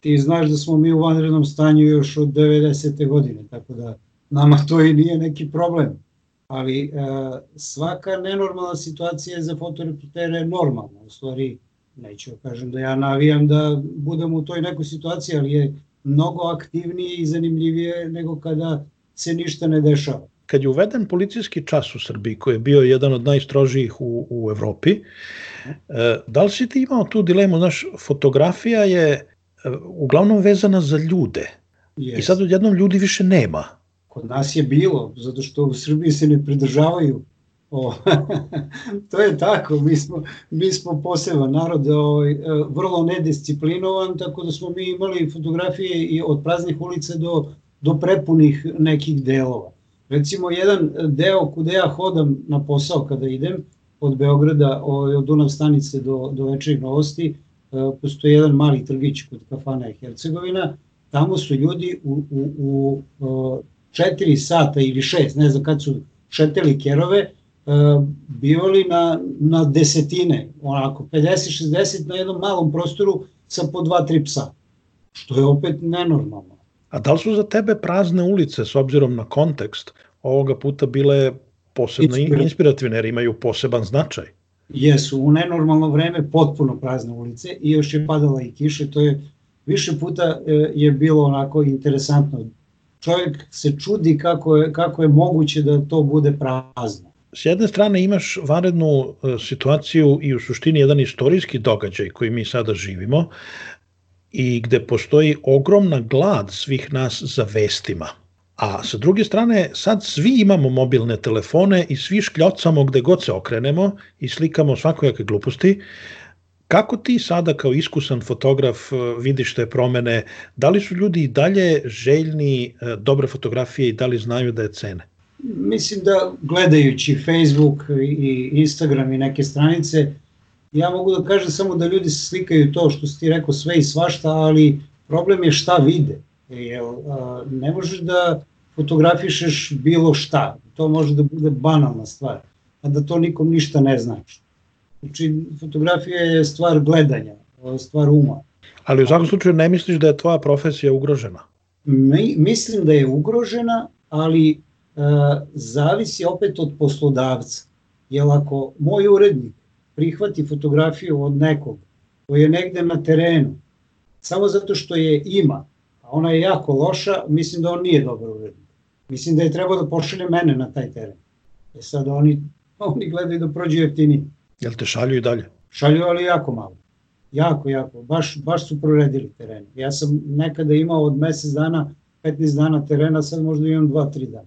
ti znaš da smo mi u vanrednom stanju još od 90. godine, tako da nama to i nije neki problem. Ali e, svaka nenormalna situacija za fotoreportere je normalna. U stvari, neću da kažem da ja navijam da budem u toj nekoj situaciji, ali je mnogo aktivnije i zanimljivije nego kada se ništa ne dešava. Kad je uveden policijski čas u Srbiji, koji je bio jedan od najstrožijih u, u Evropi, e, da li si ti imao tu dilemu, znaš, fotografija je uglavnom vezana za ljude. Yes. I sad odjednom ljudi više nema. Kod nas je bilo, zato što u Srbiji se ne pridržavaju O, to je tako, mi smo, mi smo poseban narod, ovaj, vrlo nedisciplinovan, tako da smo mi imali fotografije i od praznih ulica do, do prepunih nekih delova. Recimo, jedan deo kude ja hodam na posao kada idem, od Beograda, ovaj, od Dunav stanice do, do večerih novosti, postoji jedan mali trgić kod kafana i Hercegovina, tamo su ljudi u, u, u, u 4 sata ili 6, ne znam kad su šeteli kerove, E, bivali na, na desetine, onako 50-60 na jednom malom prostoru sa po 2-3 psa, što je opet nenormalno. A da li su za tebe prazne ulice, s obzirom na kontekst, ovoga puta bile posebno inspirativne, jer imaju poseban značaj? Jesu, u nenormalno vreme potpuno prazne ulice i još je padala i kiše, to je više puta e, je bilo onako interesantno. Čovjek se čudi kako je, kako je moguće da to bude prazno s jedne strane imaš vanrednu e, situaciju i u suštini jedan istorijski događaj koji mi sada živimo i gde postoji ogromna glad svih nas za vestima. A sa druge strane, sad svi imamo mobilne telefone i svi škljocamo gde god se okrenemo i slikamo svakojake gluposti. Kako ti sada kao iskusan fotograf e, vidiš te promene? Da li su ljudi i dalje željni e, dobre fotografije i da li znaju da je cene? Mislim da gledajući Facebook i Instagram i neke stranice, ja mogu da kažem samo da ljudi slikaju to što si ti rekao sve i svašta, ali problem je šta vide. Jer, a, ne možeš da fotografišeš bilo šta. To može da bude banalna stvar, a da to nikom ništa ne znači. Znači, fotografija je stvar gledanja, stvar uma. Ali u svakom slučaju ne misliš da je tvoja profesija ugrožena? Mi, mislim da je ugrožena, ali E, zavisi opet od poslodavca. Jer ako moj urednik prihvati fotografiju od nekog koji je negde na terenu, samo zato što je ima, a ona je jako loša, mislim da on nije dobar urednik. Mislim da je trebao da pošalje mene na taj teren. E sad oni, oni gledaju da prođu jeftini. Jel te šalju i dalje? Šalju, ali jako malo. Jako, jako. Baš, baš su proredili teren. Ja sam nekada imao od mesec dana, 15 dana terena, sad možda imam 2-3 dana.